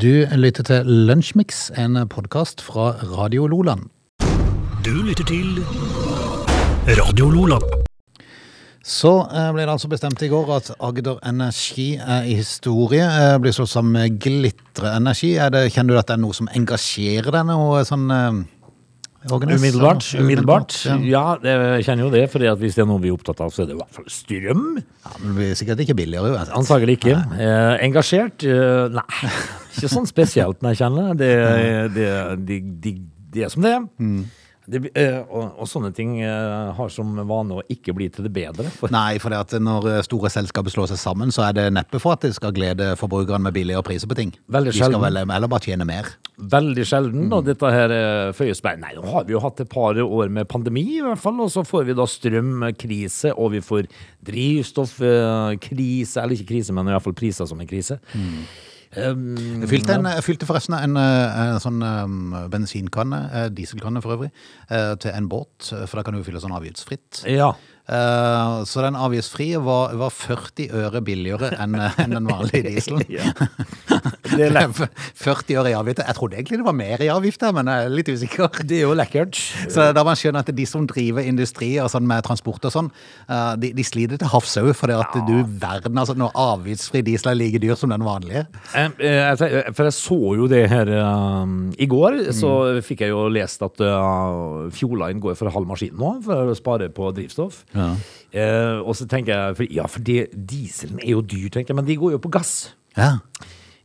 Du lytter til Lunsjmix, en podkast fra Radio Loland. Du lytter til Radio Loland. Så eh, ble det altså bestemt i går at Agder Energi er i historie. eh, Blir slått sammen med Glitre Energi. Er det, kjenner du at det er noe som engasjerer deg? Noe sånn eh, Ågenes? Umiddelbart. Ja, umiddelbart. Ja. Ja, jeg kjenner jo det, For hvis det er noe vi er opptatt av, så er det i hvert fall strøm. Ja, men det blir sikkert ikke billigere uansett. Antagelig ikke. Eh, engasjert? Eh, nei, ikke sånn spesielt, nei, kjenner jeg. Det, det, det, det, er som det er. Det, eh, og, og sånne ting eh, har som vane å ikke bli til det bedre. For, Nei, for når eh, store selskaper slår seg sammen, så er det neppe for at de skal glede forbrukerne med billigere priser på ting. Veldig De skal sjelden. vel heller bare tjene mer. Veldig sjelden. Og dette her føyes bare Nei, nå har vi jo hatt et par år med pandemi, i hvert fall. Og så får vi da strømkrise, og vi får drivstoffkrise. Eller ikke krise, men i hvert fall priser som en krise. Um, Jeg fylte, en, jeg fylte forresten en, eh, en sånn um, bensinkanne, eh, dieselkanne for øvrig, uh, til en båt, for da kan du fylle sånn avgiftsfritt. ja. Uh, Så den avgiftsfrie var, var 40 øre billigere enn en den vanlige dieselen. ja. Det er 40 år i avgift. Jeg trodde egentlig det var mer i avgift, men jeg er litt usikker. Det er jo lekkert. Så da man skjønner at de som driver industri og sånn med transport og sånn, eh, de, de sliter til havs òg, fordi at at du verden, altså når avgiftsfri diesel er like dyr som den vanlige. Eh, For jeg så jo det her um, i går, så fikk jeg jo lest at Fjordline går for halv maskin nå, for å spare på drivstoff. Eh, og så tenker jeg, for, ja, for det, dieselen er jo dyr, tenker jeg, men de går jo på gass. Ja.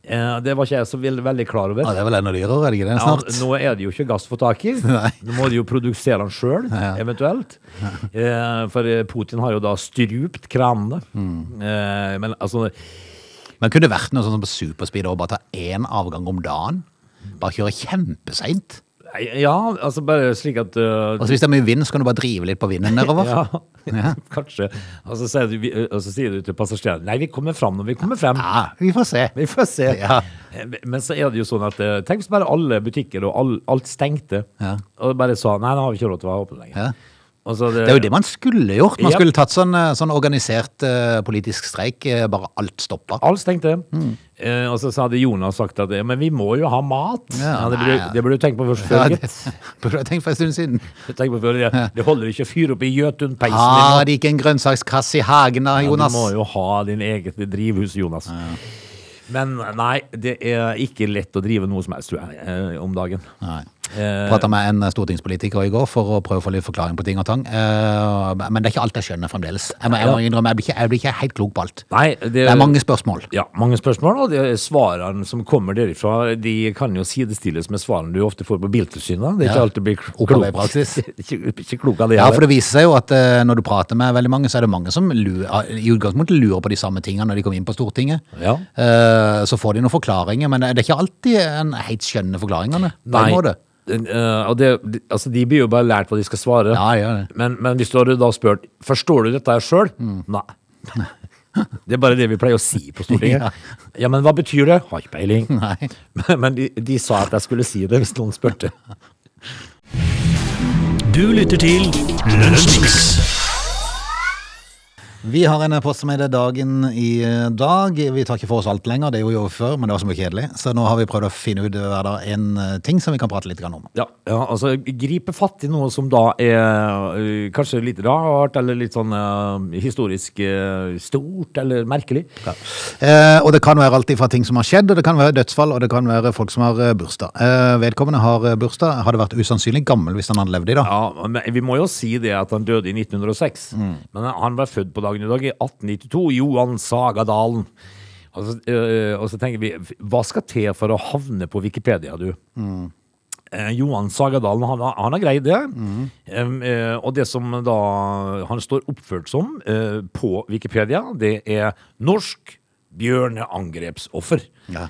Eh, det var ikke jeg så veldig, veldig klar over. Ja, det er vel enda dyrere, er det ikke det? Ja, nå er det jo ikke gass få tak i. Nå må de jo produsere den sjøl, Ja. eventuelt. Eh, for eh, Putin har jo da strupt kranene. Mm. Eh, men altså Men kunne det vært noe sånn som på superspeed og bare ta én avgang om dagen? Bare kjøre kjempeseint? Ja, altså bare slik at uh, Altså Hvis det er mye vind, så kan du bare drive litt på vinden nedover? Ja, kanskje. Og så, sier du, og så sier du til passasjerene Nei, vi kommer fram når vi kommer frem. Ja, vi får se. Vi får se. Ja. Men så er det jo sånn at eh, Tenk hvis bare alle butikker og all, alt stengte, Ja. og bare sa nei, nå har vi ikke råd til å være åpne lenger. Ja. Og det, Det er jo det man skulle gjort. Man Ja. skulle tatt sånn, eh, sånn organisert uh, politisk streik, Uh, bare alt stoppa. Alt stengte. Mm. Uh, og så hadde Jonas sagt at men vi må jo ha mat. Ja, Ja, det, burde, det burde du tenke på først. Ja, før, det burde jeg tenkt for en stund siden. På det, det holder ikke å fyre opp i Jøtunpeisen Har ah, de ikke en grønnsakskasse i hagen da, Ja, Jonas? Du må jo ha din eget drivhus, Jonas. Men nei, det er ikke lett å drive noe som helst, tror jeg, om dagen. Nei. Eh, Prata med en stortingspolitiker i går for å prøve å få litt forklaring på ting og tang. Eh, Men det er ikke alt jeg skjønner fremdeles. Jeg, må, jeg, må innrømme, jeg, blir ikke, jeg blir ikke helt klok på alt. nei, det, Det er mange spørsmål. Ja, mange spørsmål, og svarene som kommer derifra, de kan jo sidestilles med svarene du ofte får på Biltilsynet. Det er Ja. ikke alltid blir klok. Ikke, ikke klok av det. Ja, for det viser seg jo at eh, når du prater med veldig mange, så er det mange som lurer, i utgangspunktet lurer på de samme tingene når de kommer inn på Stortinget. Ja. Eh, Så får de noen forklaringer, men det er ikke alltid en helt skjønner forklaringene. på Eh, og det, altså, de blir jo bare lært hva de skal svare. Ja, ja. Men, men hvis du hadde da spurt Forstår du dette her sjøl? Mm. Nei. Det er bare det vi pleier å si på Stortinget. Ja. Ja, men hva betyr det? Har ikke peiling. Men de, de sa at jeg skulle si det hvis noen spurte. Du lytter til Lunsjmix. Vi har en post som heter Dagen i dag. Vi tar ikke for oss alt lenger, det gjorde vi jo før, men det var så mye kjedelig. Så nå har vi prøvd å finne ut hver dag en eh, ting som vi kan prate litt om. Ja, ja, altså gripe fatt i noe som da er øh, kanskje litt rart, eller litt sånn uh, historisk uh, stort, eller merkelig. Eh, og det kan være alt fra ting som har skjedd, og det kan være dødsfall, og det kan være folk som har eh, bursdag. Eh, vedkommende har eh, bursdag, hadde vært usannsynlig gammel hvis han hadde levd i dag. Ja, men Vi må jo si det at han døde i 1906. Men han var født på dagen i dag i 1892. Johan Sagadalen. Og så, øh, og så tenker vi, hva skal til for å havne på Wikipedia, du? Eh, Johan Sagadalen, han, han har greid det. Mm. eh, og det som da han står oppført som eh, på Wikipedia, det er norsk bjørneangrepsoffer. Ja.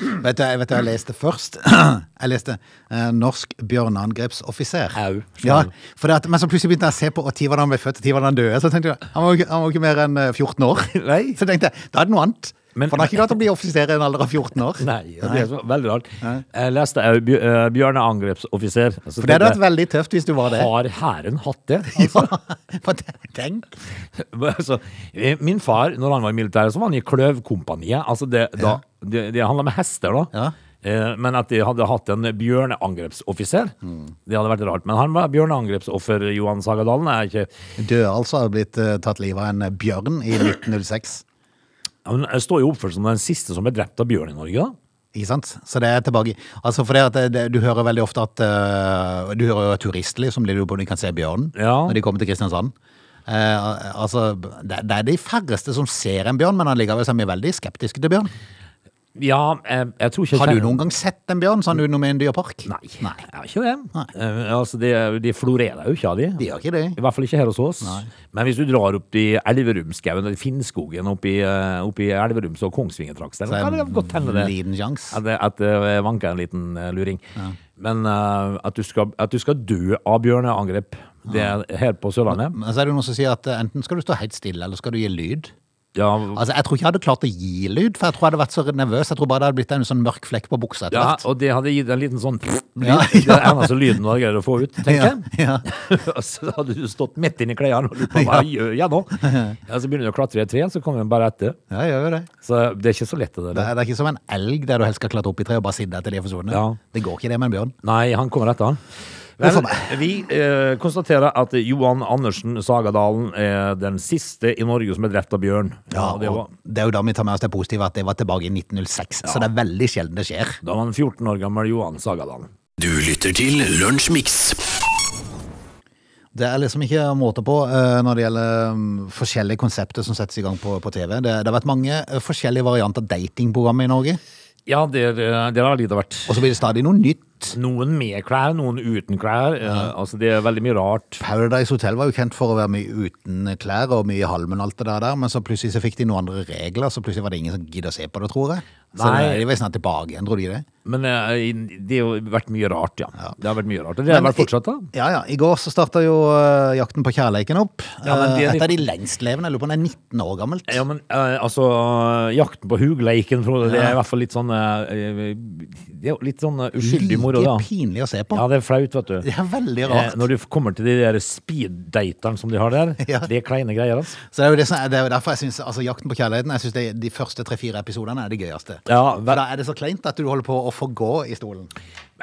Vet du, jeg vet du, jeg leste først Jeg leste eh, Norsk bjørneangrepsoffiser. Au, Ja, for det at, men så plutselig begynte jeg å se på når han ble født, og når han døde. Så tenkte jeg, han var jo ikke, han var jo ikke mer enn eh, 14 år. Nei. Så tenkte jeg, da er det noe annet. Men- For han har ikke klart å bli offiser i en alder av 14 år. Nei, det er så veldig rart. Jeg leste uh, bjørneangrepsoffiser. Altså, For det hadde vært veldig tøft hvis du var det. Har hæren hatt det? Ja, tenk. altså, eh, min far, når han var i militæret, så var han i Kløvkompaniet. Altså det, da, det, det handla med hester, da. Ja. Eh, Men at de hadde hatt en bjørneangrepsoffiser, det hadde vært rart. Men han var bjørneangrepsoffer, Johan Sagadalen. Er ikke, Døde altså, hadde blitt uh, tatt livet av en bjørn i 1906. han står jo oppført som den siste som ble drept av bjørn i Norge. da. Ikke sant? Så det er tilbake Altså for det at det, det, Du hører veldig ofte at uh, Du hører jo turistlig som blir på de kan se bjørnen Ja. når de kommer til Kristiansand. Uh, altså, det, det er de færreste som ser en bjørn, men allikevel ligger er vi veldig skeptiske til bjørn. Ja, jeg, jeg tror ikke Har du noen gang sett en bjørn sånn utenom med en dyrepark? Nei, jeg har ikke det. Eh, altså, de, de florerer jo ikke av de. De gjør ikke det. I hvert fall ikke her hos oss. Men hvis du drar opp i Elverumskauen, eller Finnskogen opp i, eh, opp i Elverums- og Kongsvingertrakten, så kan det godt hende det. Liten sjanse. At det, at det vanker en liten eh, luring. Men eh, at, du skal, at du skal dø av bjørneangrep, det er her på Sørlandet Men så er det noen som sier at eh, enten skal du stå helt stille, eller skal du gi lyd. Ja, Altså, Jeg tror ikke jeg hadde klart å gi lyd, for jeg tror jeg hadde vært så nervøs. Jeg tror bare det hadde blitt en sånn mørk flekk på buksa etter ja, hvert. og det hadde gitt en liten sånn lyd. Ja, Det er eneste lyden du hadde greid å få ut, tenker jeg. ja. Så hadde du stått midt inni klærne og lurt på hva gjør jeg nå? Ja, så begynner du å klatre i et tre, så kommer den bare etter. Ja, jeg gjør det. Så det er ikke så lett det Det er, det er ikke som en elg der du helst skal klatre opp i treet og bare sitte etter de er forsvunnet. Ja. Det går ikke det med en bjørn. Nei, han kommer etter han. Men vi eh, konstaterer at Johan Andersen Sagadalen er den siste i Norge som er drept av bjørn. Ja, det og var, det er jo da vi tar med oss det positive at det var tilbake i 1906, så det er veldig sjelden det skjer. da var han 14 år gammel Johan Sagadalen. Du lytter til Lunsjmix. Det er liksom ikke måte på uh, når det gjelder um, forskjellige konsepter som settes i gang på, på TV. Det, det har vært mange uh, forskjellige varianter datingprogrammer i Norge, Ja, det, er- det har litt vært. hvert. og så blir det stadig noe nytt. Noen med klær, noen uten klær. Eh, altså, det er veldig mye rart. Paradise Hotel var jo kjent for å være mye uten klær og mye i halmen og alt det der, men så plutselig så fikk de noen andre regler, så plutselig var det ingen som gidder å se på det, tror jeg. Så Nei. de var snart tilbake igjen, tror de det? Men eh, det har jo vært mye rart, ja. Det har vært mye rart. Og det har Men vært fortsatt, da. Ja, ja. I går så starta jo uh, Jakten på kjærleiken opp. Ja, men det Eh, Et av de lengstlevende. Jeg lurer på om det er 19 år gammelt. Ja, men uh, altså Jakten på hugleiken, Frode, det er i hvert fall litt sånn Det er litt sånn uskyldig moro, da. Like pinlig å se på. Ja, det er flaut, vet du. Det er veldig Eh, rart. når du kommer til de der speed-daterne som de har der, Ja. det er kleine greier, altså. Så det er jo, det er, det er jo derfor jeg synes, altså Jakten på kjærligheten Jeg synes det, de første tre-fire episodene er det gøyeste. Ja, vel- da er det så kleint at du holder på å få gå i stolen.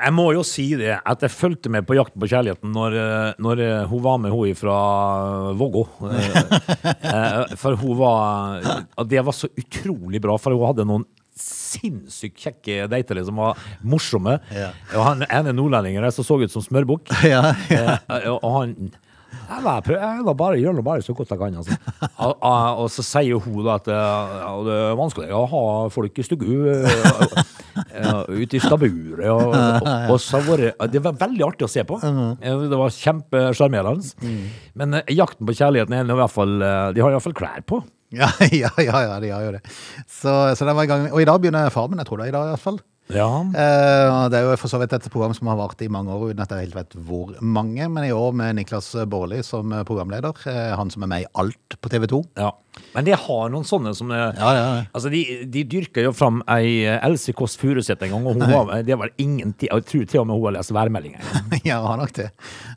Jeg må jo si det, at jeg fulgte med på Jakten på kjærligheten når, eh, når eh, hun var med hun fra Vågå. Eh, eh, For hun var Det var så utrolig bra, for hun hadde noen sinnssykt kjekke dater som var morsomme. Ja. Og han ene nordlendingen der som så ut som smørbukk. Ja, Eh, og han jeg var, jeg var bare, gjør nå bare så godt jeg kan. Altså. Og, og, og så sier hun at ja, det er vanskelig å ha folk i stugu eh, eh, ute i staburet. Og, og, så var det, det var veldig artig å se på. Eh, Det var kjempesjarmerende. Men eh, jakten på kjærligheten er i hvert fall De har iallfall klær på. Ja, ja, ja, ja, de gjør jo det. Så, så den var i gang. Og i dag begynner Farmen, jeg tror det i dag i hvert fall. Ja. Eh, det er jo for så vidt et program som har vart i mange år, uten at jeg helt vet hvor mange. Men i år med Niklas Baarli som programleder. eh, han som er med i alt på TV 2. ja. Men de har noen sånne som eh, Ja, ja. Altså, de, de dyrker jo fram ei eh, Else Kåss Furuseth en gang, og hun var, det var ingen tid Jeg tror til og med hun har lest værmeldinga. ja, har nok det.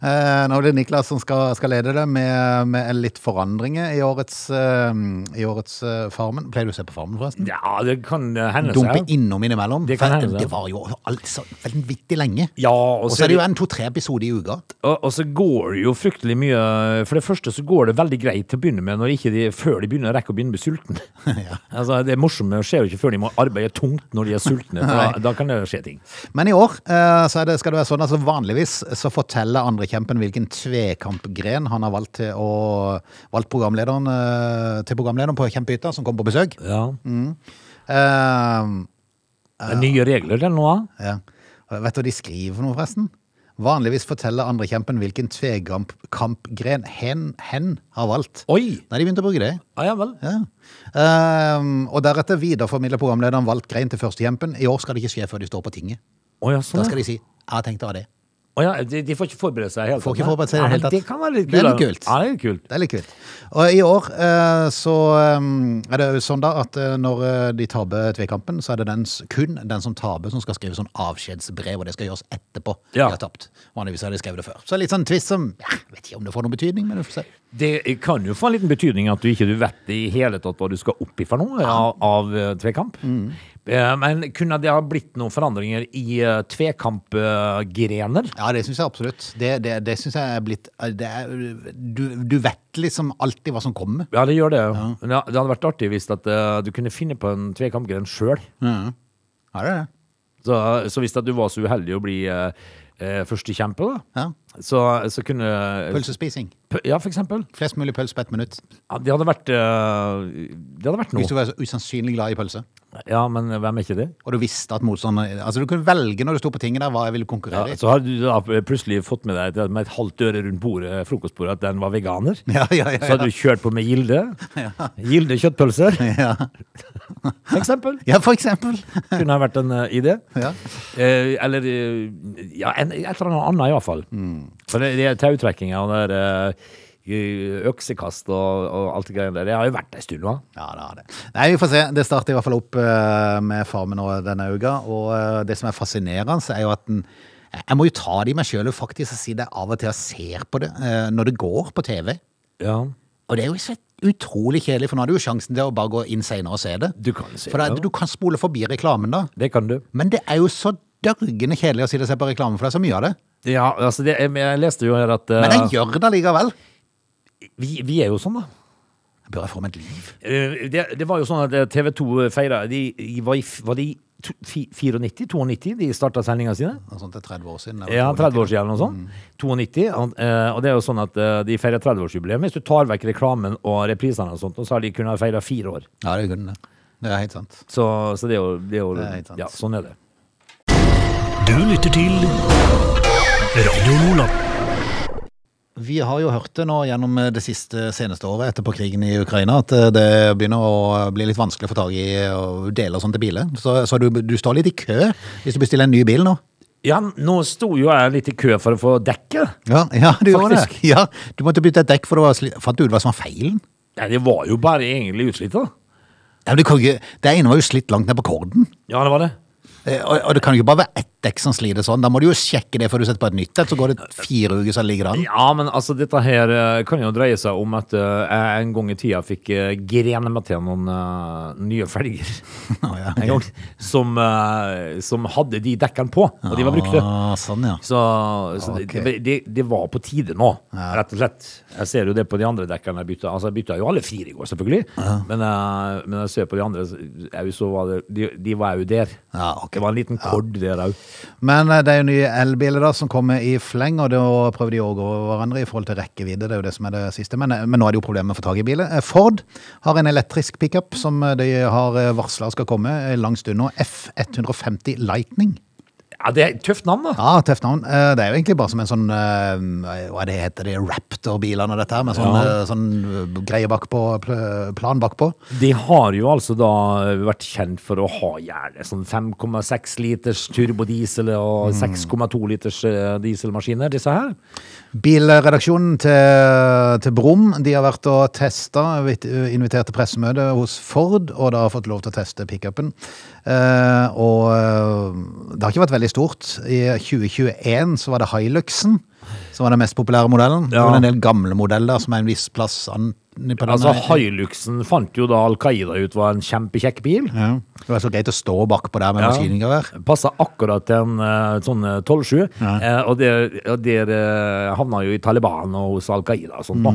Eh, nå er det Niklas som skal, skal lede det, med, med litt forandringer i årets, eh, i årets eh, Farmen. Pleier du å se på Farmen, forresten? Ja, det kan eh, hende Dumpe innom innimellom. Det kan hende, det det. var jo altså vanvittig lenge. Ja, og så er det jo en to-tre episoder i uka. og, og så går det jo fryktelig mye For det første så går det veldig greit til å begynne med når ikke de, før de begynner å rekke å begynne med sulten. altså, det morsomme skjer jo ikke før de må arbeide tungt når de er sultne, for da, da kan det skje ting. Men i år eh, så det, skal det være sånn, altså vanligvis så forteller andrekjempen hvilken tvekampgren han har valgt til å valgt programlederen eh, til programlederen på Kjempehytta, som kommer på besøk. Ja. Eh, Det er nye regler til nå, da. ja. Vet du hva de skriver for noe, forresten? Vanligvis forteller andrekjempen hvilken tvekampgren hen, hen har valgt. Oi! Nei, de begynte å bruke det. Ja, ja vel. Ja. Eh, og deretter videreformidler programlederen valgt grein til førstekjempen. I år skal det ikke skje før de står på tinget. Oh, ja, Da sånn. skal de si 'jeg har tenkt å ha det'. Å ja, de, de får ikke forberede seg helt. Får ikke forberede seg helt, ja, det. Det kan være litt kult. Det er litt kult. Ja, det er litt kult. Det er litt kult. Og i år eh, så eh, er det jo sånn da at eh, når eh, de taper tvekampen, så er det den, kun den som taper som skal skrive sånn avskjedsbrev, og det skal gjøres etterpå. Ja. De har tapt. Vanligvis har de skrevet det før. Så litt sånn tvist som, ja, jeg vet ikke om det får noen betydning, men du får se. Det kan jo få en liten betydning at du ikke du vet i hele tatt hva du skal opp i for noe av, av tvekamp. Mm. Eh, Men kunne det ha blitt noen forandringer i eh, tvekampgrener? Ja, det syns jeg absolutt. Det, det, det syns jeg er blitt det er, du, du vet liksom alltid hva som kommer. Ja, det gjør det. Men ja, det hadde vært artig hvis at, eh, du kunne finne på en tvekampgren sjøl. Ja, det er det. Så, så hvis du var så uheldig å bli uh, førstekjempe, da, Ja. så, så kunne Pølsespising. Ja, for eksempel. Flest mulig pølse på ett minutt. Ja, det hadde vært uh, Det hadde vært Hvis du var så usannsynlig glad i pølse. Ja, men hvem er ikke det? Og du visste at motstander Altså, du kunne velge når du sto på tinget der hva jeg ville Ja, konkurrere i. så har du da plutselig fått med deg med et halvt øre rundt bordet, frokostbordet at den var veganer. Ja, ja, ja. Så hadde du kjørt på med Gilde. Gilde kjøttpølser, Ja. for eksempel. ja, for eksempel. Kunne ha vært en uh, idé. Ja. Eh, eller eh, ja, en, et eller annet annet, iallfall. Mm. For det, det er tautrekkinga og det er eh, øksekast og, og alt det greiene der. Det har jo vært en stund nå. Ja, det har det. Nei, vi får se. Det starter i hvert fall opp eh, med Farmen nå denne uka. Og eh, det som er fascinerende, er jo at den Jeg må jo ta det i meg sjøl og faktisk si det av og til jeg ser på det eh, når det går på TV. Ja. Og det er jo så utrolig kjedelig, for nå har du jo sjansen til å bare gå inn senere og se det. Du kan se For det, det. du kan spole forbi reklamen da. Det kan du. Men det er jo så dørgende kjedelig å sitte og se på reklame, for det er så mye av det. Ja, altså det, jeg, jeg leste jo her at uh... Men jeg gjør det likevel. Vi, vi er jo sånn, da. Bør jeg få meg et liv? Eh, Det, det var jo sånn at TV 2 feira de, de var, i, var de to- 94? 92 de starta sendinga sine? Noe sånt til 30 år siden. Ja, 30 år siden eller noe sånt. 92. Og, eh, og det er jo sånn at eh, de feirer 30-årsjubileum. Hvis du tar vekk reklamen og reprisene og sånt, så har de kunnet feire fire år. Ja, det kunne det. Det er helt sant. Så, så det er jo, det er jo Det er helt sant. Ja, sånn er det. Du lytter til Radio Nordland. Vi har jo hørt det nå gjennom det siste seneste året etterpå krigen i Ukraina, at eh, det begynner å bli litt vanskelig å få tak i og deler og sånt til biler. Så, så du, du står litt i kø hvis du bestiller en ny bil nå. Ja, nå sto jo jeg litt i kø for å få dekket. Ja, ja du gjorde det. Ja, du måtte bytte et dekk, for det fant du ut hva som var feilen? Nei, det var jo bare egentlig utslitt, da. Ja, men det, det ene var jo slitt langt ned på korden. Ja, det var det. Eh, Og, og det kan jo ikke bare være ett dekk som sliter sånn. Da må du jo sjekke det før du setter på et nytt et, så går det fire uker, så ligger det an. Ja, men altså, dette her eh, kan jo dreie seg om at eh, jeg en gang i tida fikk uh, grene meg til noen uh, nye felger. Oh, ja, en gang, som, uh, som hadde de dekkene på, og de var brukte. Ah, sånn, ja. Så, så okay. det, det, det var på tide nå, rett og slett. Jeg ser jo det på de andre dekkene jeg bytta. Altså, jeg bytta jo alle fire i går, selvfølgelig. Men, uh, men jeg ser på de andre, så var det, de, de var jo der. Ja, okay. Det var en liten kord der òg. Men eh, det er jo nye elbiler da som kommer i fleng, og da prøver de å gå hverandre i forhold til rekkevidde. Det er jo det som er det siste. Men, eh, men nå er det jo problemer med å få tak i biler. Eh, Ford har en elektrisk pickup som de har varsla skal komme eh, lang stund nå. F150 Lightning. Ja, det er et tøft navn, da. Ja, tøft navn. Eh, Det er jo egentlig bare som en sånn eh, Hva det heter det? Raptor-bilene og dette her, med sånn, Ja. eh, sånn greie bakpå, pl- plan bakpå. De har jo altså da vært kjent for å ha gjerne sånn 5,6 liters turbodiesel og 6,2 liters eh, dieselmaskiner, disse her. Bilredaksjonen til, til Brum de har vært og testa, invitert til pressemøte hos Ford, og da har fått lov til å teste pickupen. Eh, og eh, det har ikke vært veldig stort. I 2021 så var det Hiluxen som var den mest populære modellen. Det var en del gamle modeller som er en viss plass an på Altså, Hiluxen fant jo da Al Qaida ut var en kjempekjekk bil. ja. Det var så greit å stå bakpå der med Ja. maskingevær. Passa akkurat til en uh, sånn eh, 12-7. Eh, og der, der uh, havna jo i Taliban og hos Al Qaida og sånt. da.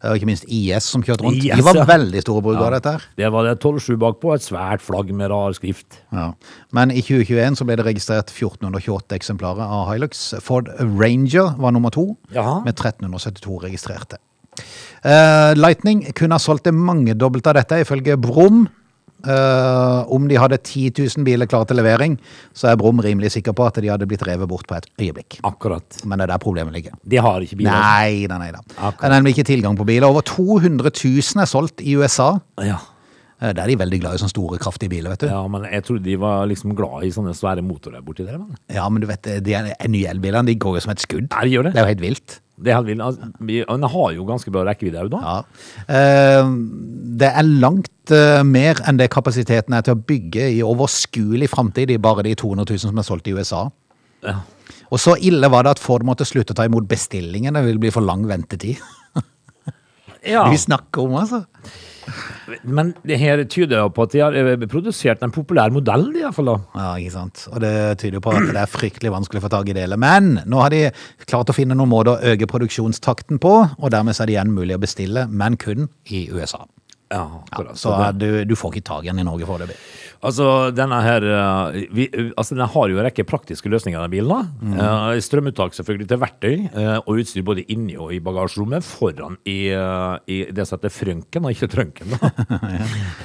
Og ikke minst IS som kjørte rundt. IS, de var ja. veldig store brukere av dette her. Det var det 12-7 bakpå, et svært flagg med rar skrift. Ja. Men i 2021 så ble det registrert 1428 eksemplarer av Hilux. Ford Ranger var nummer to, Jaha. med 1372 registrerte. Uh, Lightning kunne ha solgt det mangedobbelt av dette, ifølge Brum. Eh, om de hadde 10 000 biler klare til levering, så er Brum rimelig sikker på at de hadde blitt revet bort på et øyeblikk. Akkurat. Men det er der problemet ligger. De har ikke biler. Nei, nei, nei da. Det er nemlig ikke tilgang på biler. Over 200 000 er solgt i USA. Ja. Uh, Der er de veldig glad i sånne store, kraftige biler, vet du. Ja, men jeg trodde de var liksom glad i sånne svære motorer borti der. Men. Ja, men du vet, de er- nye elbilene de går jo som et skudd. Nei, de gjør det. Det er jo helt vilt. Det er helt vilt. Altså, vi- den har jo ganske bra rekkevidde òg, da. Ja. Eh, Det er langt eh, mer enn det kapasiteten er til å bygge i overskuelig framtid i bare de 200 000 som er solgt i USA. Ja. Og så ille var det at Ford måtte slutte å ta imot bestillingen. Det ville bli for lang ventetid. Ja. Vi snakker om, altså. Men det her tyder jo på at de har eh, produsert en populær modell, i hvert fall. da. Ja, ikke sant. Og det tyder jo på at det er fryktelig vanskelig å få tak i deler. Men nå har de klart å finne noen måter å øke produksjonstakten på, og dermed så er det igjen mulig å bestille, men kun i USA. Ja, Ja, så du, du får ikke tak i den i Norge foreløpig. Altså, denne her eh, vi, altså, Den har jo en rekke praktiske løsninger, den bilen. Mm. Uh, strømuttak selvfølgelig til verktøy, uh, og utstyr både inni og i bagasjerommet. Foran i, uh, i det som heter frønken, og ikke trønken. da.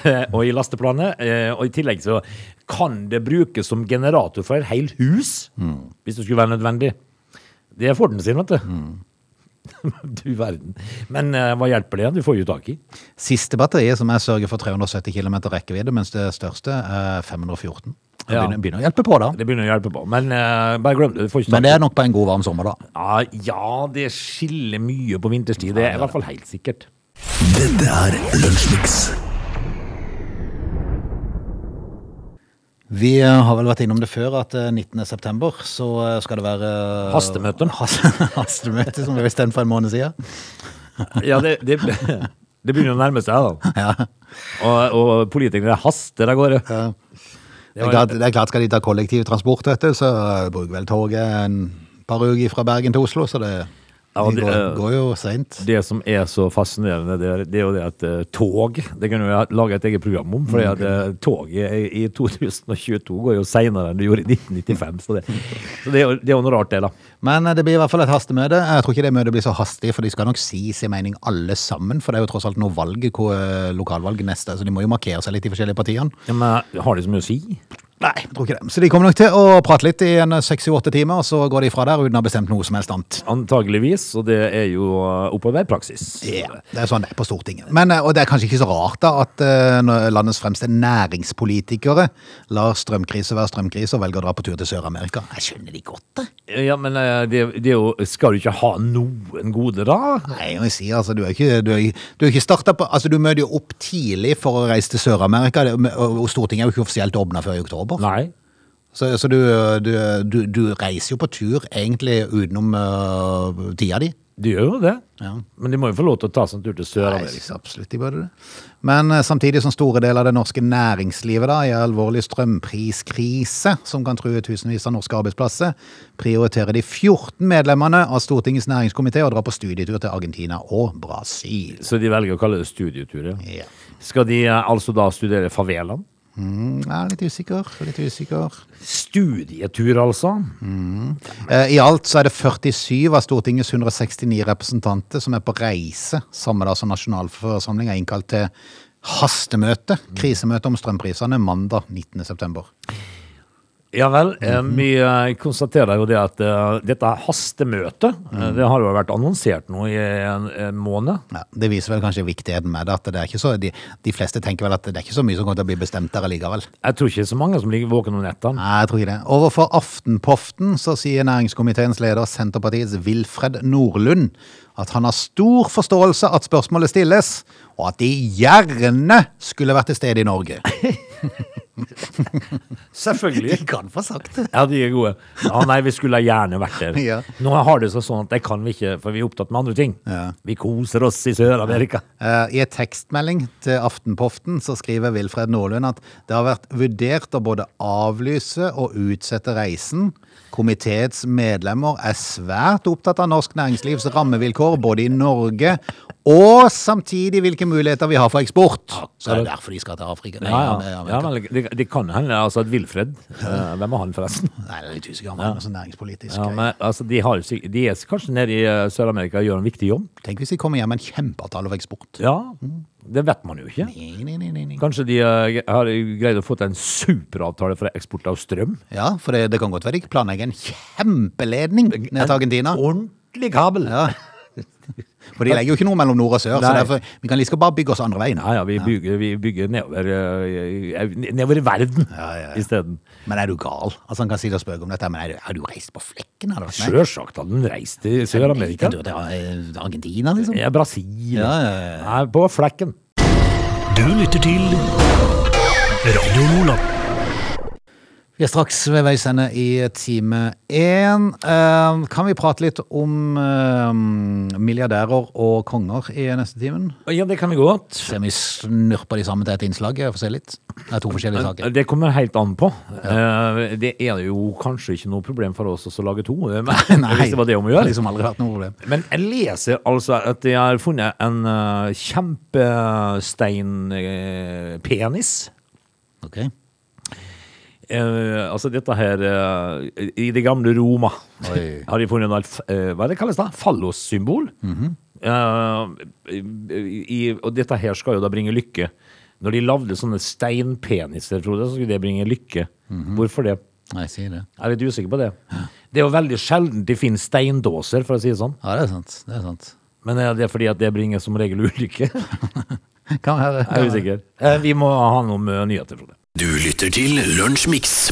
Og i lasteplanet. og i tillegg så kan det brukes som generator for et helt hus, Mm. hvis det skulle være nødvendig. Det er Forden sin, vet du. du verden. Men eh, hva hjelper det? Du får jo tak i. Siste batteriet som jeg sørger for 370 km rekkevidde, mens det største er 514. Det Ja. begynner, begynner å hjelpe på da. Det begynner å hjelpe på. Men eh, bare glem det. Får ikke Men det er nok på en god varm sommer da. Ja, ja, det skiller mye på vinterstid. Det er i hvert fall helt sikkert. Dette er Lunsjmix. Vi eh, har vel vært innom det før at eh, 19. september så eh, skal det være eh, Hastemøte. Hastemøte, som vi bestemt for en måned siden. Ja, det, det, det begynner å nærme seg, da. Ja. Og, og politikere haster av gårde. Det er, klart, det er klart, skal de ta kollektivtransport, så eh, bruker vel toget en par uker fra Bergen til Oslo, så det, Ja, de det, går, eh, går jo seint. Det som er så fascinerende, det er, det er jo det at eh, tog Det kan du lage et eget program om. For uh, toget i, i 2022 går jo seinere enn det gjorde i 1995. Så det, så det, er, jo, det er jo noe rart, det, da. Men eh, det blir i hvert fall et hastemøte. Jeg tror ikke det møtet blir så hastig, for de skal nok si sin mening alle sammen. For det er jo tross alt noe valg, hvor, eh, lokalvalg neste, så de må jo markere seg litt, de forskjellige partiene. Ja, men har de så mye å si? Nei, jeg tror ikke det. Så de kommer nok til å prate litt i en 6-8 timer, og så går de fra der uten å ha bestemt noe som helst annet. Antageligvis, og det er jo eh, oppoverpraksis. Ja, det er sånn det er på Stortinget. Men, eh, og det er kanskje ikke så rart da at eh, landets fremste næringspolitikere lar strømkrise være strømkrise og velger å dra på tur til Sør-Amerika. Jeg skjønner de godt det. Ja, men det, det jo Skal du ikke ha noen gode, da? Nei, jeg sier altså, du er ikke, du er, du er ikke startet på, altså du møter jo opp tidlig for å reise til Sør-Amerika, og Stortinget er jo ikke offisielt åpna før i oktober. Nei. Så, så du, du, du, du reiser jo på tur egentlig utenom uh, tida di. De gjør jo det. Ja. Men de må jo få lov til å ta seg en tur til Sør-Amerika. absolutt de burde det. Men eh, samtidig som store deler av det norske næringslivet da, i alvorlig strømpriskrise, som kan true tusenvis av norske arbeidsplasser, prioriterer de 14 medlemmene av Stortingets næringskomité å dra på studietur til Argentina og Brasil. Så de velger å kalle det studietur. Ja. Ja. Skal de eh, altså da studere favelaen? Mm, jeg er litt usikker, litt usikker. Studietur, altså? Eh, I alt så er det 47 av Stortingets 169 representanter som er på reise samme dag som nasjonalforsamling er innkalt til hastemøte, krisemøte om strømprisene, mandag 19. Ja vel. eh, Vi eh, konstaterer jo det at eh, dette hastemøtet, eh, det har jo vært annonsert nå i en, måned. Ja, det viser vel kanskje viktigheten med det, at det er ikke så, de, de fleste tenker vel at det er ikke så mye som kommer til å bli bestemt der allikevel. Jeg tror ikke så mange som ligger våkne om nettene. Nei, jeg tror ikke det. Overfor Aftenpoften så sier næringskomiteens leder, Senterpartiets Wilfred Nordlund, at han har stor forståelse at spørsmålet stilles, og at de gjerne skulle vært til stede i Norge. Selvfølgelig. kan få sagt det. Ja, de er gode. Ja, nei, vi skulle gjerne vært der. Ja. Nå har det seg sånn at det kan vi ikke, for vi er opptatt med andre ting. Ja. Vi koser oss i Sør-Amerika. Eh, I et tekstmelding til Aftenpoften så skriver Wilfred Nordlund at det har vært vurdert å både avlyse og utsette reisen. Komiteets medlemmer er svært opptatt av norsk næringslivs rammevilkår både i Norge og samtidig hvilke muligheter vi har for eksport. Så er det derfor de skal til Afrika. Nei, Ja, ja. er ja men det, det kan hende altså at Wilfred eh, Hvem er han, forresten? Nei, det er litt usikker han er sånn næringspolitisk. Ja, men altså, de, har, de er kanskje nede i eh, Sør-Amerika og gjør en viktig jobb? Tenk hvis de kommer hjem med en kjempeavtale for eksport. Ja, det vet man jo ikke. Nei, nei, nei. Kanskje de eh, har greid å få til en superavtale for eksport av strøm? Ja, for det, det kan godt være de planlegger en kjempeledning ned til Argentina. Ordentlig kabel! Ja. For de legger jo ikke noe mellom nord og sør, så derfor, vi kan like så bare bygge oss andre veien. Ja, ja, vi bygger, vi bygger nedover, eh, nedover i verden Ja, ja, ja. isteden. Men er du gal? Altså Han kan sitte og spøke om dette, men er du, har du reist på flekken? Sjølsagt hadde han reist til Sør-Amerika. Til eh, Argentina, liksom? Ja, Brasil. Ja, ja, ja. Nei, på flekken. Du lytter til Radio Nordland. Vi er straks ved veis ende i time én. Eh, kan vi prate litt om eh, milliardærer og konger i neste timen? Ja, det kan vi godt. Se om vi snurper de sammen til et innslag. Jeg får se litt. Det er to forskjellige saker. Det kommer helt an på. Eh, Det er jo kanskje ikke noe problem for oss å lage to, men Nei, hvis det var det om å gjøre. liksom aldri vært noe problem. Men jeg leser altså at de har funnet en kjempesteinpenis. Ok. Eh, altså dette her eh, I det gamle Roma Oi. har de funnet noe eh, Hva er det kalles da? Fallossymbol. Eh, i, og dette her skal jo da bringe lykke. Når de lagde sånne steinpeniser, Frode, så skulle det bringe lykke. Hvorfor det? Nei, si det. Jeg er litt usikker på det. Det er jo veldig sjelden de finner steindåser, for å si det sånn. Ja, det er sant. Det er sant. Men er det fordi at det bringer som regel ulykke? Jeg Kan være. er usikker. Eh, Vi må ha noen nyheter, Frode. Du lytter til Lunsjmix.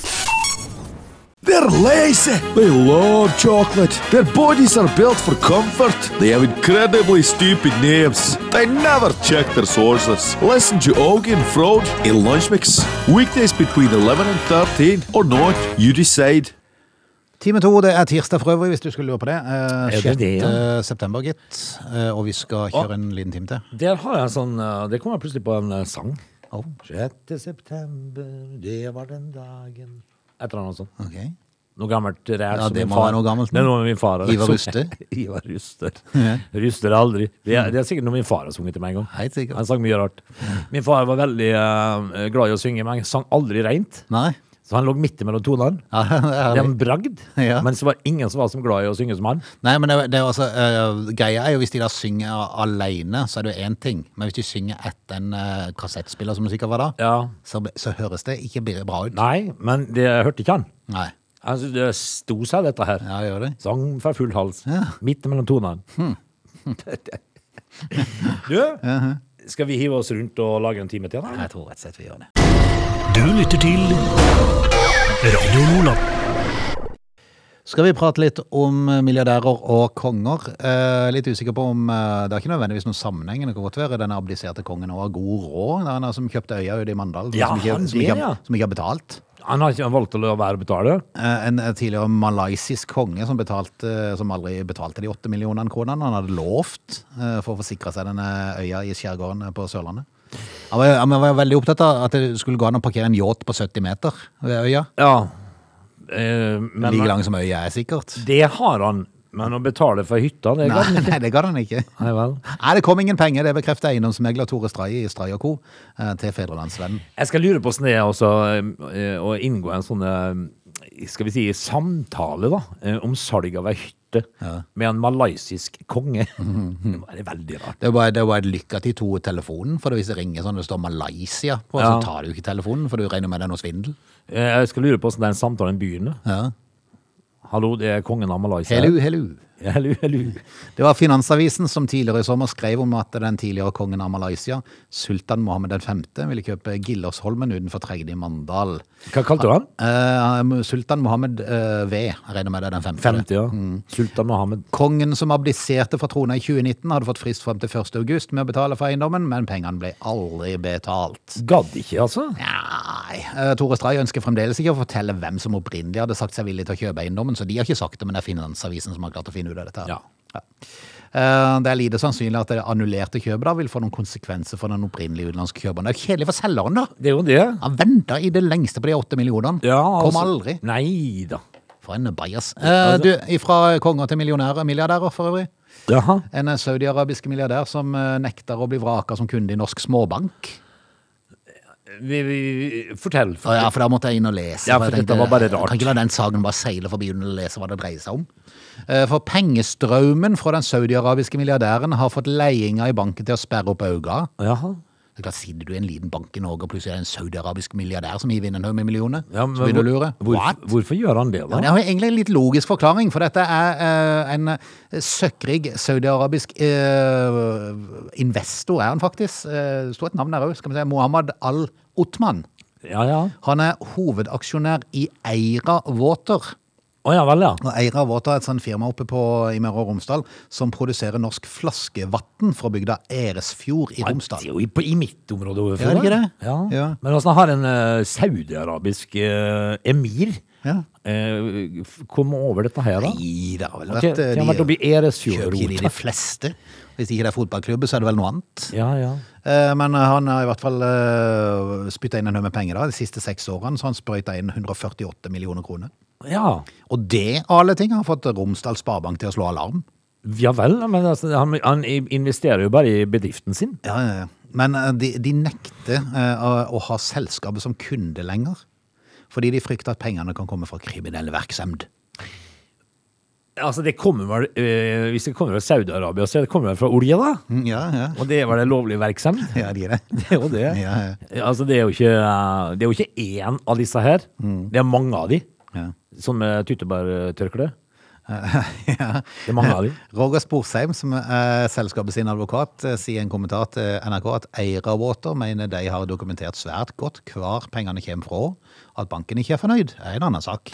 They're lazy. They love chocolate. Their bodies are built for comfort. They have incredibly stupid names. They never check their sources. Listen to Augie and Frode in Lunch Mix. Weekdays between 11 and 13 or not, you decide. Time to, det er tirsdag for øvrig, hvis du skulle lure på det. Eh, Er det det, ja? september, gitt. Eh, og vi skal kjøre en liten time til. Der har jeg en sånn eh, Det kommer plutselig på en eh, sang. Oh, 6. september, det var den dagen Et eller annet sånt. ok. Noe gammelt ræl. Ja, som min far- noe gammelt. Det er noe min far Ivar. Ruster? Ivar Ruster. Ja. Ruster aldri. Det er, det er sikkert noe min far har sunget til meg en gang. Helt sikkert. Han sang mye rart. Min far var veldig uh, glad i å synge, men han sang aldri reint. Nei? Så han lå midt imellom tonene. Ja, det er Det er en bragd. Ja. Men så var ingen som var så glad i å synge som han. Nei, men det, det er altså, eh, greia er jo hvis de da synger alene, så er det jo én ting. Men hvis de synger etter en uh, kassettspiller, som det sikkert var da, Ja. så, så høres det ikke bra ut. Nei, men det hørte ikke han. Nei. Altså, det sto seg, dette her. Ja, gjør det. Sang fra full hals. Ja. Midt mellom tonene. du, skal vi hive oss rundt og lage en time til? da? Jeg tror rett og slett vi gjør det. Du lytter til Radio Nordland. Skal vi prate litt om milliardærer og konger? Eh, litt usikker på om eh, Det er ikke nødvendigvis noen sammenheng. Det kan godt være denne abdiserte kongen og har god råd. Han som kjøpte øya ute i Mandal, Ja, som, ikke, han som, ikke, som ikke har betalt. Han har ikke valgt å la være å betale. Eh, En tidligere malaysisk konge som, betalte, som aldri betalte de åtte millionene kronene han hadde lovt eh, for å forsikre seg denne øya i skjærgården på Sørlandet. Han var, han var veldig opptatt av at det skulle gå an å parkere en yacht på 70 meter ved øya. Ja. Eh, men Like lang som øya er, sikkert. det har han. Men å betale for hytta, det Nei, han ikke. nei, det ga han ikke. Nei vel. Nei, det kom ingen penger. Det bekrefter eiendomsmegler Tore Stray i Stray Co. eh, til Fedrelandsvennen. Jeg skal lure på hvordan det er også, eh, å inngå en sånn eh, skal vi si, samtale da, eh, om salg av ei hytte med en malaysisk konge. Det er veldig rart. Det er bare, det er bare lykke til to telefonen, for hvis det ringer sånn det står Malaysia på, Ja. så tar du ikke telefonen, for du regner med det er noe svindel. Eh, Jeg skal lure på hvordan den samtalen begynner. Ja. Hallo, det er kongen av Malaysia. Hello, hello. Det var Finansavisen som tidligere i sommer skrev om at den tidligere kongen av Malaysia, sultan Mohammed 5., ville kjøpe Gillersholmen utenfor Tregde i Mandal. Hva kalte du han? Uh, sultan Mohammed uh, V, jeg regner med det er den femte. 50, ja. Sultan Mohammed. Kongen som abdiserte fra trona i 2019, hadde fått frist frem til 1. august med å betale for eiendommen, men pengene ble aldri betalt. Gadd ikke, altså. Nei, Uh, Tore Stray ønsker fremdeles ikke å fortelle hvem som opprinnelig hadde sagt seg villig til å kjøpe eiendommen, så de har ikke sagt det, men det er Finansavisen som har klart å finne ut av dette. her. Ja. Eh, Det er lite sannsynlig at det annullerte kjøpet da vil få noen konsekvenser for den opprinnelige utenlandske kjøperen. Det er jo kjedelig for selgeren, da. Det er jo det. Han venta i det lengste på de åtte millionene. Ja, Kom altså- aldri. Nei da. For en bajas. Eh, du, fra konger til millionærer, milliardærer for øvrig. Jaha. En eh, saudiarabisk milliardær som eh, nekter å bli vraka som kunde i norsk småbank. Vi, vi, vi, fortell. Å ja, for da måtte jeg inn og lese. Ja, for jeg dette var bare rart. Kan ikke la den saken bare seile forbi uten å lese hva det dreier seg om. Eh, For pengestrømmen fra den saudiarabiske milliardæren har fått ledelsen i banken til å sperre opp øynene. Jaha. Det er klart, Sitter du i en liten bank i Norge, og plutselig er det en saudiarabisk milliardær som hiver inn en haug med millioner, Ja, men så vil du lure. Hvor, What? hvorfor gjør han det, Ja, da? det har egentlig en litt logisk forklaring, for dette er eh, en søkkrig søkkrik saudiarabisk eh, investor, er han faktisk. Eh, det står et navn der òg, skal vi se. Mohammed al-Otman. Ja, ja. Han er hovedaksjonær i Eira Water. Å ja vel, ja. Og Eira Våta er et sånt firma oppe på, i Møre og Romsdal som produserer norsk flaskevann fra bygda Eresfjord i Det er jo i, på, i mitt område. overfor, Ja, er det ikke det? Ja. Ja. Men åssen har en uh, saudiarabisk uh, emir Ja. uh, kommet over dette her, da? Nei, det har vel vært okay, de eh, har vært oppe i Kjøper de de fleste? Hvis ikke det er fotballklubb, så er det vel noe annet. Ja, ja. Eh, Men han har i hvert fall spytta inn en haug med penger da, de siste seks årene, så han sprøyta inn 148 millioner kroner. Ja. Og det, av alle ting, har fått Romsdal Sparebank til å slå alarm. Ja vel, men altså, han, han investerer jo bare i bedriften sin. Ja, ja, ja. Men eh, de, de nekter uh, å, ha selskapet som kunde lenger. Fordi de frykter at pengene kan komme fra kriminell virksomhet. Altså, det kommer vel, uh, Hvis det kommer fra Saudi-Arabia, så det kommer vel fra olje, da? Mm, Ja, ja. Og det var det lovlige lovlig virksomhet? Ja, de er det. Det er jo det. Ja, ja. Altså, det er jo ikke, det er jo ikke én av disse her. Det er mange av de. Ja. Som med tyttebærtørkle. ja. Det mange av. Roger Sporsheim, som er selskapet sin advokat, eh, sier i en kommentar til NRK at Eira Water mener de har dokumentert svært godt hvor pengene kommer fra. At banken ikke er fornøyd, er en annen sak.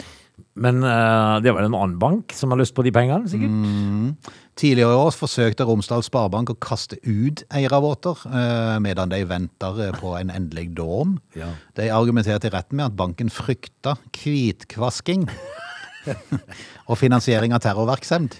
Men uh, det er vel en annen bank som har lyst på de pengene, sikkert? Tidligere i år forsøkte Romsdal Sparebank å kaste ut Eira Water, eh, medan de venter eh, på en endelig dom. Ja. De argumenterte i retten med at banken frykta hvitkvasking og finansiering av terrorvirksomhet.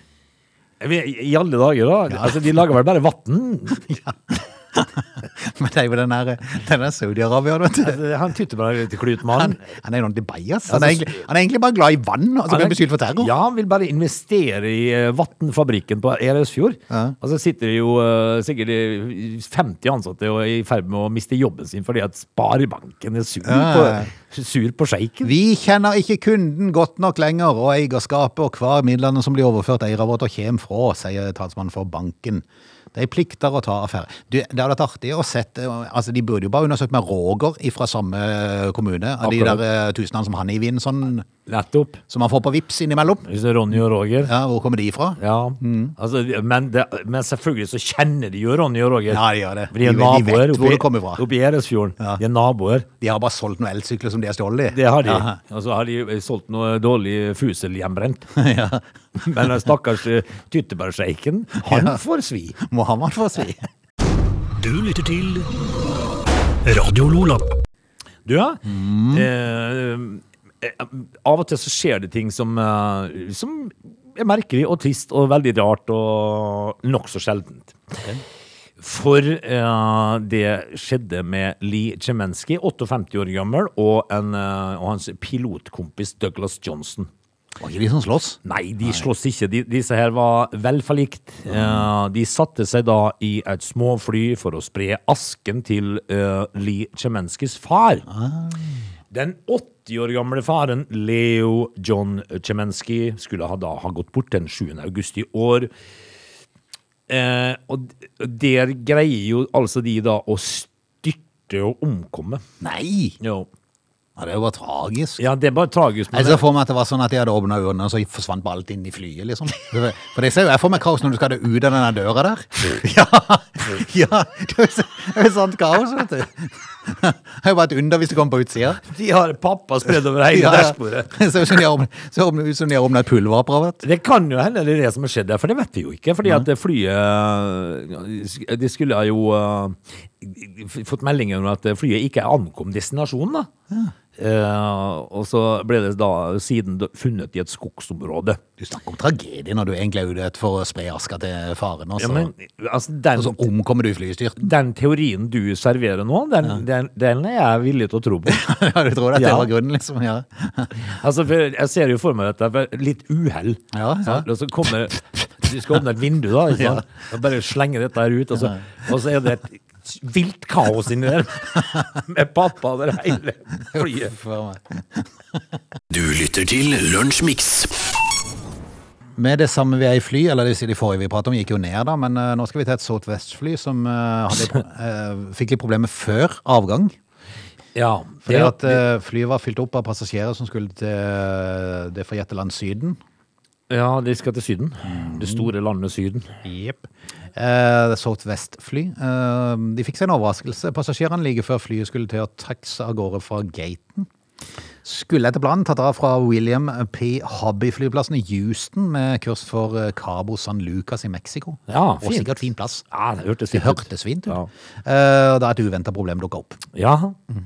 I alle dager, da. Altså, de lager vel bare vann? Men det er jo den der, der Saudi-Arabia, vet du. Han tytter bare til klutmannen. han er jo noen bias. Han er, egentlig, han er egentlig bare glad i vann, og så blir han beskyldt for terror. Ja, han vil bare investere i uh, vannfabrikken på Eresfjord. Ja. Og så sitter det jo eh, sikkert eh, 50 ansatte og er i ferd med å miste jobben sin fordi at Sparebanken er sur Ja. på, sur på sjeiken. Vi kjenner ikke kunden godt nok lenger, og eierskapet og hver midlene som blir overført eier vårt og kommer fra, sier talsmannen for banken. De plikter å ta affære. Du, det hadde vært artig å sette, altså De burde jo bare undersøkt med Roger fra samme kommune, av de der eh, tusenene som han er i vinden sånn, Nettopp. som han får på vips innimellom. Hvis det er Ronny og Roger. Ja, Hvor kommer de fra? Ja, altså, men, det, men selvfølgelig så kjenner de jo Ronny og Roger. Ja, de gjør det. De De vet- de vet hvor de det kommer fra. oppi Eresfjorden. Ja. De er naboer. De har bare solgt noen elsykler som de har stjålet. Det har de. Ja. Og så har de solgt noe dårlig fusel hjembrent. Men stakkars eh, tyttebærsjeiken, han får svi. Mohammed får si. Du lytter til Radio Lola. Du, ja. Eh, eh, av og til så skjer det ting som, eh, som er merkelig og trist og veldig rart og nokså sjeldent. For eh, det skjedde med Lee Chemensky, 58 år gammel, og, en, og hans pilotkompis Douglas Johnson. Var ikke de som slåss? Nei, de slåss ikke. De, disse her var velforlikt. Uh, de satte seg da i et småfly for å spre asken til uh, Lee Chemenskys far. Den 80 år gamle faren, Leo John Chemensky, skulle ha da ha gått bort den 7. august i år. Eh, og der greier jo altså de da å styrte og omkomme. Nei! Jo. Ja, det er jo bare tragisk. Ja, det er bare tragisk. Jeg ser for meg at det var sånn at de hadde åpna ørene, og så forsvant alt inn i flyet, liksom. For det ser jo jeg for meg kaos når du skal ut av den døra der. Ja, ja, så- det er jo sånt kaos, vet du. Det er jo bare et under hvis det kommer på utsida. De har pappa spredd over hele Ja, ja. dashbordet. Så ut som de har åpnet et pulverapparat. Det kan jo hende det er det som har skjedd der, for det vet vi jo ikke. Fordi at flyet De skulle jo uh, fått meldinger om at flyet ikke ankom destinasjonen. da. Eh, og så ble det da siden funnet i et skogsområde. Du snakker om tragedie når du egentlig er ute etter for å spre aska til faren, og Ja, så, men altså, den, og så omkommer du i flystyrten. den teorien du serverer nå, den, den, den er jeg villig til å tro på. Ja, du tror at det Ja. var grunnen, liksom? Ja. Altså, jeg ser jo for meg dette for litt uhell. Ja, ja. Og så kommer Du skal åpne et vindu, da. Ikke sant? Og bare slenge dette her ut, og så, og så er det et vilt kaos inni der. Med pappa der hele flyet. Du lytter til Lunsjmix. Med det samme vi er i fly, eller det de forrige vi pratet om gikk jo ned da, men eh, nå skal vi til et Southwest-fly som eh, hadde, eh, fikk litt problemer før avgang. Ja, Fordi det, at uh, flyet var fylt opp av passasjerer som skulle til det forjette land Syden. ja, de skal til Syden. Det store landet Syden. Jepp. Eh, Southwest-fly. Eh, de fikk seg en overraskelse. Passasjerene like før flyet skulle til å taxe av gårde fra gaten. Skulle etter planen tatt av fra William P. Hobby-flyplassen i Houston med kurs for eh, Cabo San Lucas i Mexico. Ja, Og sikkert fin plass. Ja, det hørtes fint ut. hørtes fint ut. Ja. Eh, Da et uventa problem dukka opp. Ja. Eh,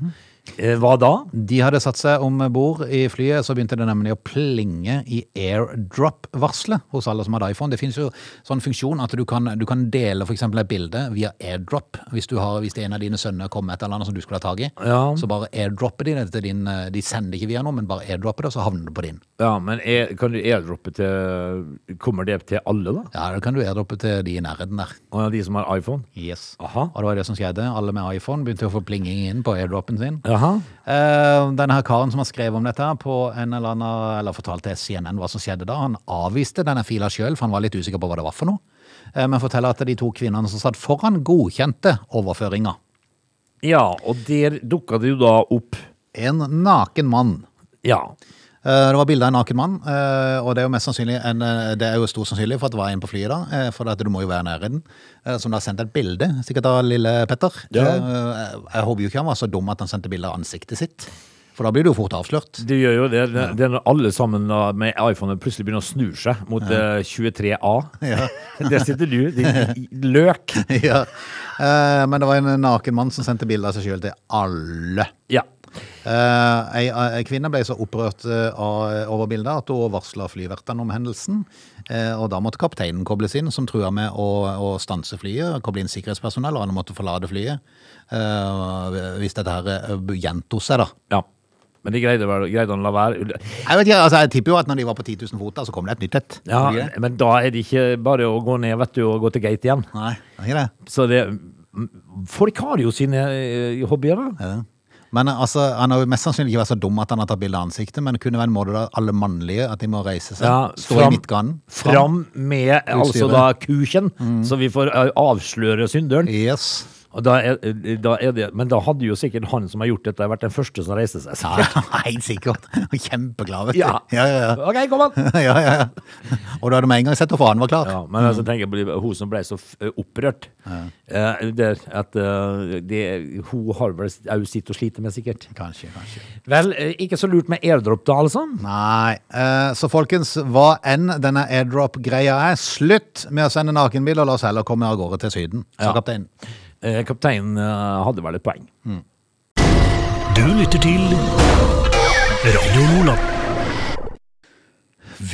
Hva da? De hadde satt seg om bord i flyet, så begynte det nemlig å plinge i airdrop-varselet hos alle som hadde iPhone. Det finnes jo sånn funksjon at du kan, du kan dele eksempel et bilde via airdrop. Hvis, du har, hvis en av dine sønner kommer med et eller annet som du skulle ha tak i, Ja. så bare airdropper de det til din eh, De sender ikke via noe, men bare airdropper det, og så havner det på din. Ja, men er, kan du airdroppe til Kommer det til alle, da? Ja, da kan du airdroppe til de i nærheten der. Og de som har iPhone? Yes. Aha. Og det var det som skjedde. Alle med iPhone begynte å få plinging inn på airdropen sin. Jaha. Eh, denne her karen som har skrevet om dette på en eller annen, eller fortalte CNN hva som skjedde da, han avviste denne fila sjøl, for han var litt usikker på hva det var for noe. Eh, men forteller at de to kvinnene som satt foran, godkjente overføringa. Ja, og der dukka det jo da opp En naken mann. Ja. Eh, Det var bilde av en naken mann, eh, og det er jo mest sannsynlig en, eh, det er jo stor sannsynlig for at det var en på flyet da, for at du må jo være nær i den, som da sendte et bilde, sikkert av lille Petter. Ja. Jeg håper jo ikke han var så dum at han sendte bilde av ansiktet sitt, for da blir du jo fort avslørt. Det gjør jo det. Det, det er når alle sammen med iPhone plutselig begynner å snu seg mot ja. 23A. Ja. Der sitter du, din løk. ja. Men det var en naken mann som sendte bilde av seg sjøl til alle. Ja. Eh, Ei, ei kvinne ble så opprørt eh, av, over bildet at hun varsla flyvertene om hendelsen. Eh, Og da måtte kapteinen kobles inn, som trua med å, å stanse flyet. Koble inn sikkerhetspersonell, og han måtte forlate flyet. eh, Hvis dette her eh, gjentok seg, da. ja. Men de greide, vel- greide han å la være. Jeg vet ikke, altså jeg tipper jo at når de var på 10 000 fot, så kom det et nytt et. Ja, men da er det ikke bare å gå ned vet du, og gå til gate igjen. Nei, det er ikke det. Så det Folk har jo sine eh, hobbyer, da. Ja. Men altså, han har jo mest sannsynlig ikke vært så dum at han har tatt bilde av ansiktet, men det kunne være en måte da alle mannlige at de må reise seg, Ja, stå i midtganen. Fram med altså da kuken, så vi får eh, avsløre synderen. Yes. Da er, da er det, men da hadde jo sikkert han som har gjort dette, vært den første som reiste seg. Ja, helt sikkert. Kjempeglad, vet du. Ja. ja, ja. ja. Ok, kom an! ja, ja, ja. Og da hadde vi en gang sett hvorfor han var klar. Ja, men altså, tenker jeg på hun som ble så opprørt. opprørt. Eh, det, at, eh, det, hun har vel òg sitt å slite med, sikkert. Kanskje, kanskje. Vel, eh, ikke så lurt med airdrop, da, altså. Nei. Eh, så folkens, hva enn denne airdrop-greia er, slutt med å sende nakenbilder, la oss heller komme av gårde til Syden, Så, Ja. kapteinen. Eh, kapteinen eh, hadde vel et poeng. Du lytter til Radio Lola.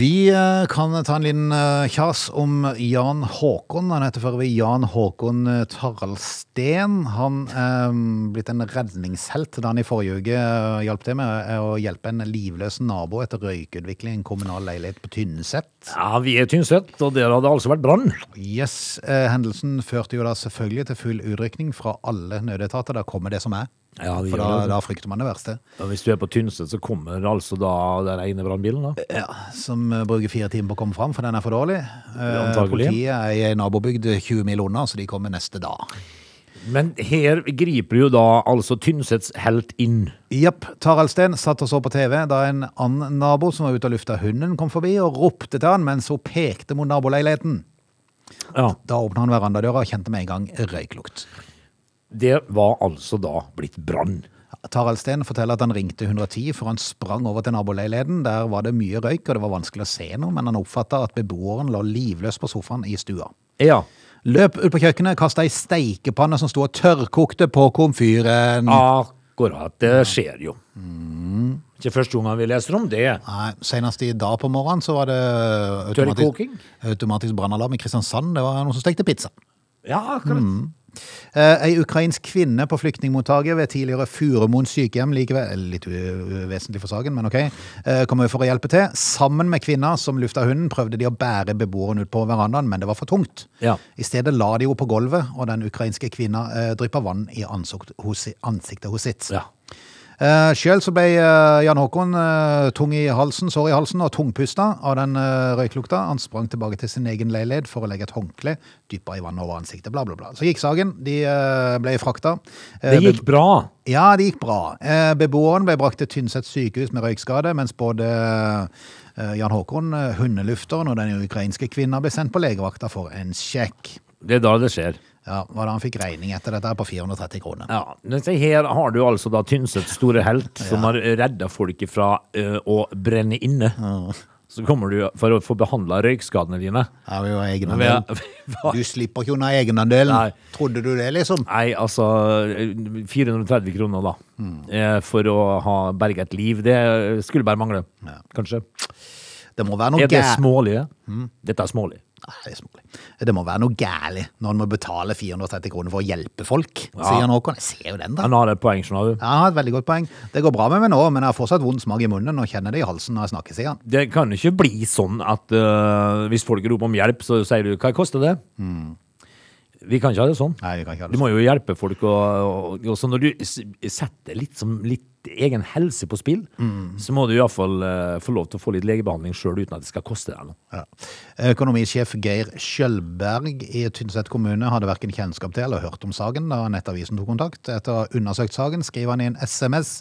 Vi eh, kan ta en liten eh, kjas om Jan Håkon. Han heter før vi Jan Håkon eh, Taraldsten. Han er blitt en redningshelt da han i forrige uke hjalp til med å hjelpe en livløs nabo etter røykutvikling i en kommunal leilighet på Tynset. Ja, vi er Tynset, og der hadde altså vært brann. Yes, Hendelsen førte jo da selvfølgelig til full utrykning fra alle nødetater. Da kommer det som er. Ja, For da, det. da frykter man det verste. Og hvis du er på Tynset, så kommer altså da den ene brannbilen, da. Ja, Som eh, bruker fire timer på å komme fram, for den er for dårlig. Eh. Politiet er i en nabobygd 20 mil unna, så de kommer neste dag. Men her griper jo da altså Tynsets helt inn. Japp. Taraldsten satt og så på TV da en annen nabo som var ute og lufta hunden, kom forbi og ropte til han mens hun pekte mot naboleiligheten. Ja, Da åpna han verandadøra og kjente med en gang røyklukt. Det var altså da blitt brann. Taraldsten forteller at han ringte 110 for han sprang over til naboleiligheten. Der var det mye røyk, og det var vanskelig å se noe, men han oppfatta at beboeren lå livløs på sofaen i stua. Ja. Løp ut på kjøkkenet, kasta ei steikepanne som sto og tørrkokte på komfyren. Akkurat. Det skjer jo. Ikke første gang vi leser om det. Nei, Senest i dag på morgenen så var det automatisk, automatisk brannalarm i Kristiansand. Det var noen som stekte pizza. Ja, akkurat. Eh, Ei ukrainsk kvinne på flyktningmottaket ved tidligere Furumoen sykehjem, likevel litt uvesentlig for saken, men ok, kommer kom over for å hjelpe til. Sammen med kvinna som lufta hunden, prøvde de å bære beboeren ut på verandaen, men det var for tungt. Ja. I stedet la de henne på gulvet, og den ukrainske kvinna eh, dryppa vann i ansikt, hos, ansiktet hos sitt. Ja. Uh, Sjøl så ble uh, Jan Håkon uh, tung i halsen, sår i halsen og tungpusta av den uh, røyklukta. Han sprang tilbake til sin egen leilighet for å legge et håndkle dypere i vannet over ansiktet. Bla, bla, bla. Så gikk saken. De eh, ble frakta. Eh, Det gikk bra. Ja, det gikk bra. Eh, Beboeren ble brakt til Tynset sykehus med røykskade, mens både eh, Jan Håkon, eh, hundelufteren og den ukrainske kvinna ble sendt på legevakta for en sjekk. Det er da det skjer. Ja, var det han fikk regning etter dette på 430 kroner. Ja, her har du altså da Tynsets store helt, som har redda folk fra eh, å brenne inne. Så kommer du for å få behandla røykskadene dine. Ja, vi har egenandel. Du slipper ikke unna egenandelen. Nei. Trodde du det, liksom? Nei, altså eh, 430 kroner, da. Mm. For å ha berga et liv. Det skulle bare mangle, kanskje. Det må være noe Er det smålige? Mm. Dette er smålig. Nei, det er smålig. Det må være noe gærlig når en må betale 430 kroner for å hjelpe folk, Ja. sier Håkon. Jeg ser jo den, da. Han har et poeng, skjønner du. Ja, han har et veldig godt poeng. Det går bra med meg nå, men jeg har fortsatt vond smak i munnen og kjenner det i halsen når jeg snakker, sier han. Det kan ikke bli sånn at uh, hvis folk roper om hjelp, så sier du 'hva koster det'? Vi kan ikke ha det sånn. Nei, vi kan ikke ha det sånn. Du må jo hjelpe folk, og, og, og når du setter litt, som, litt egen helse på spill, så må du iallfall uh, få lov til å få litt legebehandling sjøl uten at det skal koste deg noe. Ja. Økonomisjef Geir Skjølberg i Tynset kommune hadde verken kjennskap til eller hørt om saken da Nettavisen tok kontakt. Etter å ha undersøkt saken skriver han i en SMS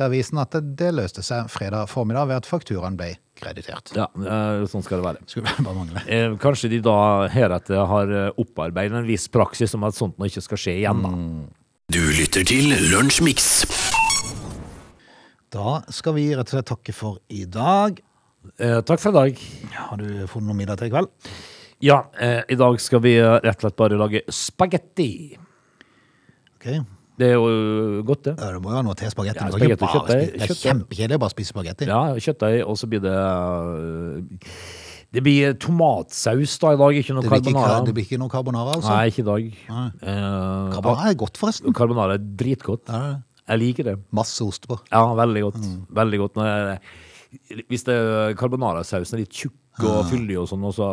til avisen at det, løste seg fredag formiddag ved at fakturaen ble kreditert. Ja, eh, sånn skal det være. Skulle bare mangle. Eh, kanskje de da heretter har eh, opparbeidet en viss praksis om at sånt nå ikke skal skje igjen. da. Du lytter til Lunsjmix. Da skal vi rett og slett takke for i dag. Eh, takk for i dag. Har du funnet noe middag til i kveld? Ja, eh, i dag skal vi rett og slett bare lage spagetti. Ok. Det er jo godt, det. Ja, det må jo ha noe til spagetti. Ja, spagetti, bare spise- Det er kjempekjedelig å bare spise spagetti. Ja, kjøttdeig, og så blir det øh, Det blir tomatsaus da i dag, ikke noe Det blir ikke, carbonara. det blir ikke noe carbonara, altså. Nei, ikke i dag. Eh, Carbonara er godt, forresten. Carbonara er dritgodt. Ja, det er det. Jeg liker det. Masse ost på. Ja, veldig godt. Mm. Veldig godt. Jeg, hvis det carbonarasausen er litt tjukk og fyldig og sånn, og så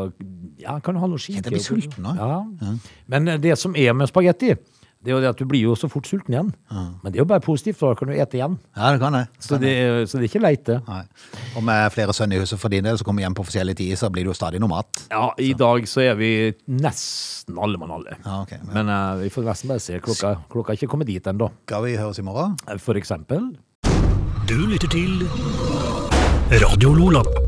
ja, kan du ha noe skinke. Jeg blir sulten nå. Ja. Men det som er med spagetti, det er jo det at du blir jo så fort sulten igjen. Men det er jo bare positivt, for da kan du ete igjen. Ja, det kan jeg. Så det, så det er ikke leit, det. Nei. Og med flere sønner i huset for din del, som kommer hjem på forskjellige tider, så blir det jo stadig noe mat. Ja, i dag så er vi nesten alle mann alle. Ja, okay, Men Men uh, vi får nesten bare se. Klokka, klokka er ikke kommet dit ennå. skal vi høres i morgen? For eksempel Du lytter til Radio Lola.